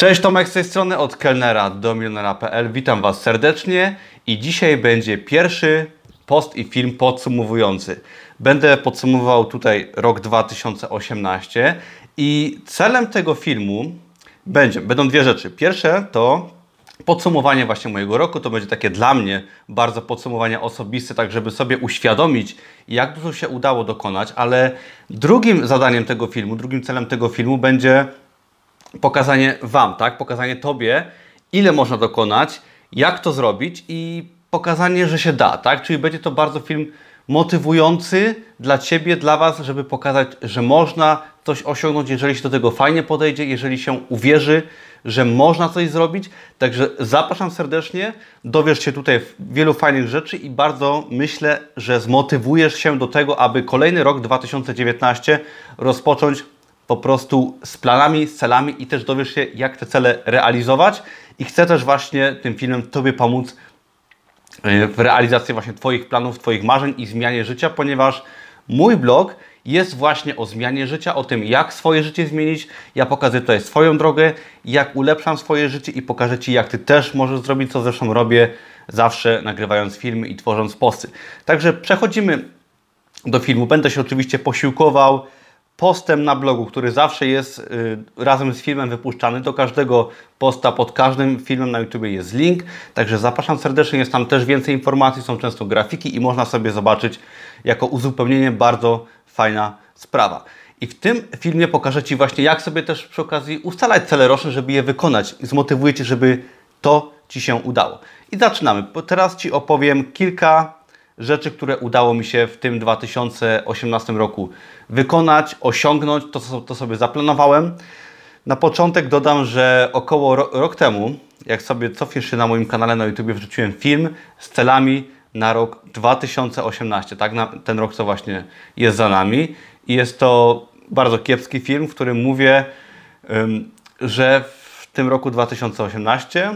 Cześć, Tomek z tej strony od kelnera do milionera.pl. Witam Was serdecznie i dzisiaj będzie pierwszy post i film podsumowujący. Będę podsumowywał tutaj rok 2018 i celem tego filmu będzie, będą dwie rzeczy. Pierwsze to podsumowanie właśnie mojego roku. To będzie takie dla mnie bardzo podsumowanie osobiste, tak żeby sobie uświadomić, jak dużo się udało dokonać, ale drugim zadaniem tego filmu, drugim celem tego filmu będzie pokazanie Wam, tak? Pokazanie Tobie, ile można dokonać, jak to zrobić i pokazanie, że się da, tak? Czyli będzie to bardzo film motywujący dla Ciebie, dla Was, żeby pokazać, że można coś osiągnąć, jeżeli się do tego fajnie podejdzie, jeżeli się uwierzy, że można coś zrobić. Także zapraszam serdecznie, dowiesz się tutaj wielu fajnych rzeczy i bardzo myślę, że zmotywujesz się do tego, aby kolejny rok 2019 rozpocząć po prostu z planami, z celami i też dowiesz się, jak te cele realizować. I chcę też właśnie tym filmem Tobie pomóc e, w realizacji właśnie Twoich planów, Twoich marzeń i zmianie życia, ponieważ mój blog jest właśnie o zmianie życia, o tym, jak swoje życie zmienić. Ja pokażę tutaj swoją drogę, jak ulepszam swoje życie i pokażę Ci, jak Ty też możesz zrobić, co zresztą robię zawsze nagrywając filmy i tworząc posty. Także przechodzimy do filmu. Będę się oczywiście posiłkował postem na blogu, który zawsze jest y, razem z filmem wypuszczany. Do każdego posta pod każdym filmem na YouTube jest link, także zapraszam serdecznie. Jest tam też więcej informacji, są często grafiki i można sobie zobaczyć jako uzupełnienie bardzo fajna sprawa. I w tym filmie pokażę Ci właśnie, jak sobie też przy okazji ustalać cele roczne, żeby je wykonać. Zmotywuję Cię, żeby to Ci się udało. I zaczynamy. Teraz Ci opowiem kilka rzeczy, które udało mi się w tym 2018 roku wykonać, osiągnąć, to, to sobie zaplanowałem. Na początek dodam, że około ro rok temu, jak sobie cofniesz się na moim kanale na YouTube, wrzuciłem film z celami na rok 2018, tak? Na ten rok, co właśnie jest za nami. I jest to bardzo kiepski film, w którym mówię, że w tym roku 2018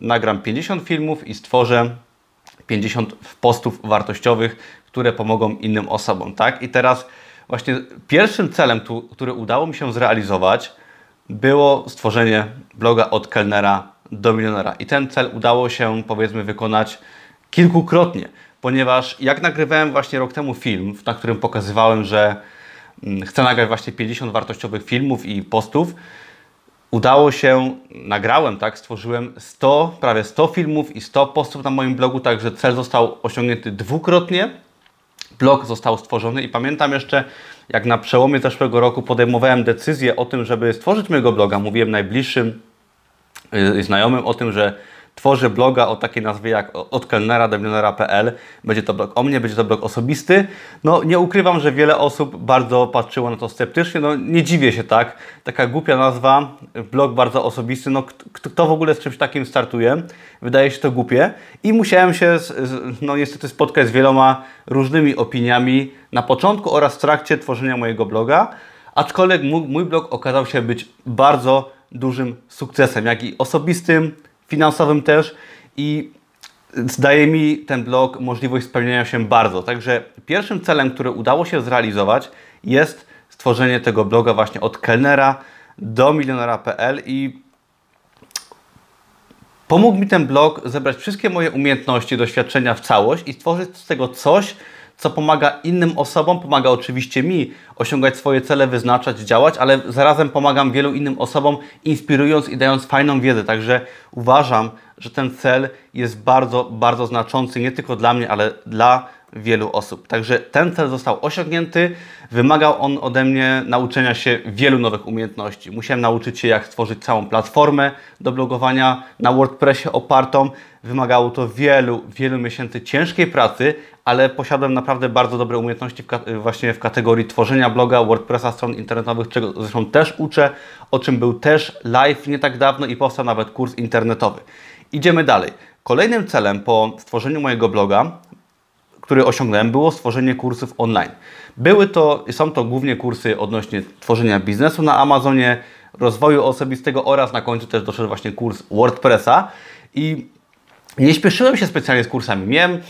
nagram 50 filmów i stworzę 50 postów wartościowych, które pomogą innym osobom, tak? I teraz właśnie pierwszym celem, który udało mi się zrealizować, było stworzenie bloga od kelnera do milionera. I ten cel udało się, powiedzmy, wykonać kilkukrotnie, ponieważ jak nagrywałem właśnie rok temu film, na którym pokazywałem, że mm, chcę nagrać właśnie 50 wartościowych filmów i postów, udało się, nagrałem, tak, stworzyłem 100, prawie 100 filmów i 100 postów na moim blogu, także cel został osiągnięty dwukrotnie. Blog został stworzony i pamiętam jeszcze, jak na przełomie zeszłego roku podejmowałem decyzję o tym, żeby stworzyć mojego bloga. Mówiłem najbliższym yy, znajomym o tym, że tworzę bloga o takiej nazwie jak od kelnera do milionera.pl. Będzie to blog o mnie, będzie to blog osobisty. No nie ukrywam, że wiele osób bardzo patrzyło na to sceptycznie. No nie dziwię się tak. Taka głupia nazwa, blog bardzo osobisty. No kto w ogóle z czymś takim startuje? Wydaje się to głupie. I musiałem się no niestety spotkać z wieloma różnymi opiniami na początku oraz w trakcie tworzenia mojego bloga. Aczkolwiek mój blog okazał się być bardzo dużym sukcesem, jak i osobistym, finansowym też i zdaje mi ten blog możliwość spełnienia się bardzo. Także pierwszym celem, który udało się zrealizować jest stworzenie tego bloga właśnie od kelnera do milionera.pl i pomógł mi ten blog zebrać wszystkie moje umiejętności, doświadczenia w całość i stworzyć z tego coś, co pomaga innym osobom, pomaga oczywiście mi osiągać swoje cele, wyznaczać, działać, ale zarazem pomagam wielu innym osobom, inspirując i dając fajną wiedzę. Także uważam, że ten cel jest bardzo, bardzo znaczący nie tylko dla mnie, ale dla wielu osób. Także ten cel został osiągnięty. Wymagał on ode mnie nauczenia się wielu nowych umiejętności. Musiałem nauczyć się, jak stworzyć całą platformę do blogowania na WordPressie opartą. Wymagało to wielu, wielu miesięcy ciężkiej pracy, ale posiadłem naprawdę bardzo dobre umiejętności w, właśnie w kategorii tworzenia bloga, WordPressa, stron internetowych, czego zresztą też uczę, o czym był też live nie tak dawno i powstał nawet kurs internetowy. Idziemy dalej. Kolejnym celem po stworzeniu mojego bloga który osiągnąłem, było stworzenie kursów online. Były to, są to głównie kursy odnośnie tworzenia biznesu na Amazonie, rozwoju osobistego oraz na końcu też doszedł właśnie kurs WordPressa i nie śpieszyłem się specjalnie z kursami. Miałem,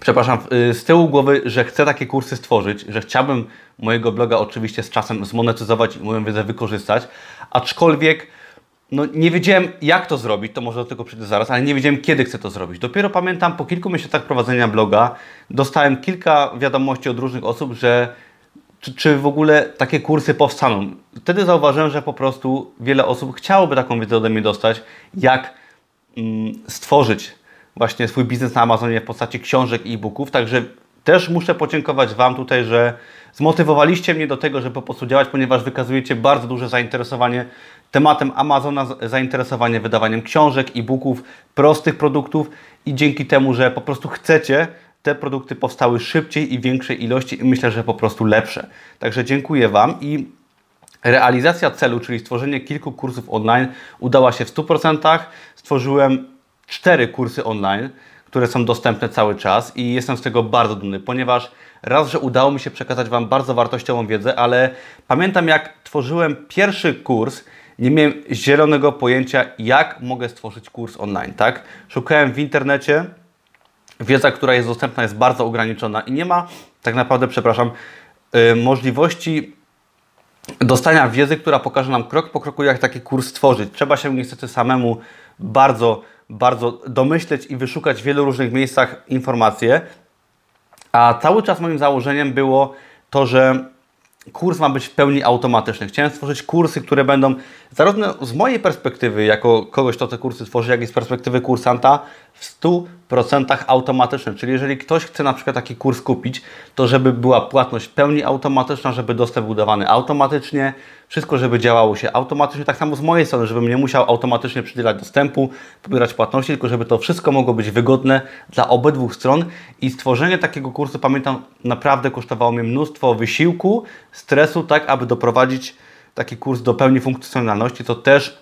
przepraszam, y, z tyłu głowy, że chcę takie kursy stworzyć, że chciałbym mojego bloga oczywiście z czasem zmonetyzować i moją wiedzę wykorzystać, aczkolwiek no nie wiedziałem jak to zrobić, to może do tego przyjdę zaraz, ale nie wiedziałem kiedy chcę to zrobić. Dopiero pamiętam po kilku miesiącach prowadzenia bloga dostałem kilka wiadomości od różnych osób, że czy, czy w ogóle takie kursy powstaną. Wtedy zauważyłem, że po prostu wiele osób chciałoby taką wiedzę ode mnie dostać, jak mm, stworzyć właśnie swój biznes na Amazonie w postaci książek i e-booków. Także też muszę podziękować Wam tutaj, że zmotywowaliście mnie do tego, żeby po prostu działać, ponieważ wykazujecie bardzo duże zainteresowanie tematem Amazona, zainteresowanie wydawaniem książek, e-booków, prostych produktów i dzięki temu, że po prostu chcecie, te produkty powstały szybciej i większej ilości i myślę, że po prostu lepsze. Także dziękuję Wam i realizacja celu, czyli stworzenie kilku kursów online udała się w 100%. Stworzyłem cztery kursy online, które są dostępne cały czas i jestem z tego bardzo dumny, ponieważ raz, że udało mi się przekazać Wam bardzo wartościową wiedzę, ale pamiętam jak tworzyłem pierwszy kurs, nie miałem zielonego pojęcia, jak mogę stworzyć kurs online, tak? Szukałem w internecie, wiedza, która jest dostępna jest bardzo ograniczona i nie ma tak naprawdę, przepraszam, yy, możliwości dostania wiedzy, która pokaże nam krok po kroku, jak taki kurs stworzyć. Trzeba się niestety samemu bardzo, bardzo domyśleć i wyszukać w wielu różnych miejscach informacje. A cały czas moim założeniem było to, że kurs ma być w pełni automatyczny. Chciałem stworzyć kursy, które będą zarówno z mojej perspektywy, jako kogoś, kto te kursy tworzy, jak i z perspektywy kursanta, w 100% automatyczne. Czyli jeżeli ktoś chce na przykład taki kurs kupić, to żeby była płatność w pełni automatyczna, żeby dostęp był dawany automatycznie, wszystko, żeby działało się automatycznie. Tak samo z mojej strony, żebym nie musiał automatycznie przydzielać dostępu, pobierać płatności, tylko żeby to wszystko mogło być wygodne dla obydwu stron. I stworzenie takiego kursu, pamiętam, naprawdę kosztowało mnie mnóstwo wysiłku, stresu, tak aby doprowadzić taki kurs do pełni funkcjonalności, to też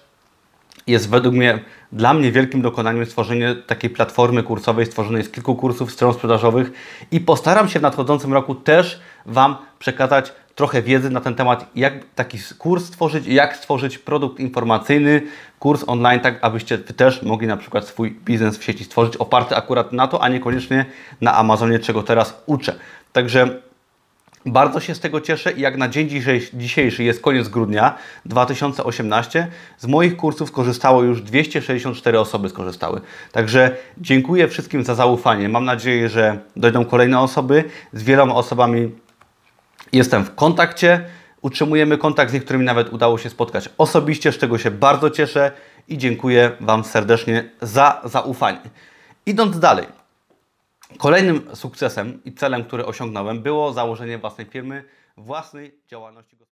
jest według mnie, dla mnie wielkim dokonaniem stworzenie takiej platformy kursowej, stworzonej z kilku kursów, stron sprzedażowych i postaram się w nadchodzącym roku też Wam przekazać trochę wiedzy na ten temat, jak taki kurs stworzyć, jak stworzyć produkt informacyjny, kurs online, tak abyście Wy też mogli na przykład swój biznes w sieci stworzyć, oparty akurat na to, a niekoniecznie na Amazonie, czego teraz uczę. Także bardzo się z tego cieszę i jak na dzień dzisiejszy jest koniec grudnia 2018, z moich kursów skorzystało już 264 osoby skorzystały. Także dziękuję wszystkim za zaufanie. Mam nadzieję, że dojdą kolejne osoby. Z wieloma osobami jestem w kontakcie. Utrzymujemy kontakt, z niektórymi nawet udało się spotkać osobiście, z czego się bardzo cieszę i dziękuję Wam serdecznie za zaufanie. Idąc dalej, Kolejnym sukcesem i celem, który osiągnąłem, było założenie własnej firmy, własnej działalności gospodarczej.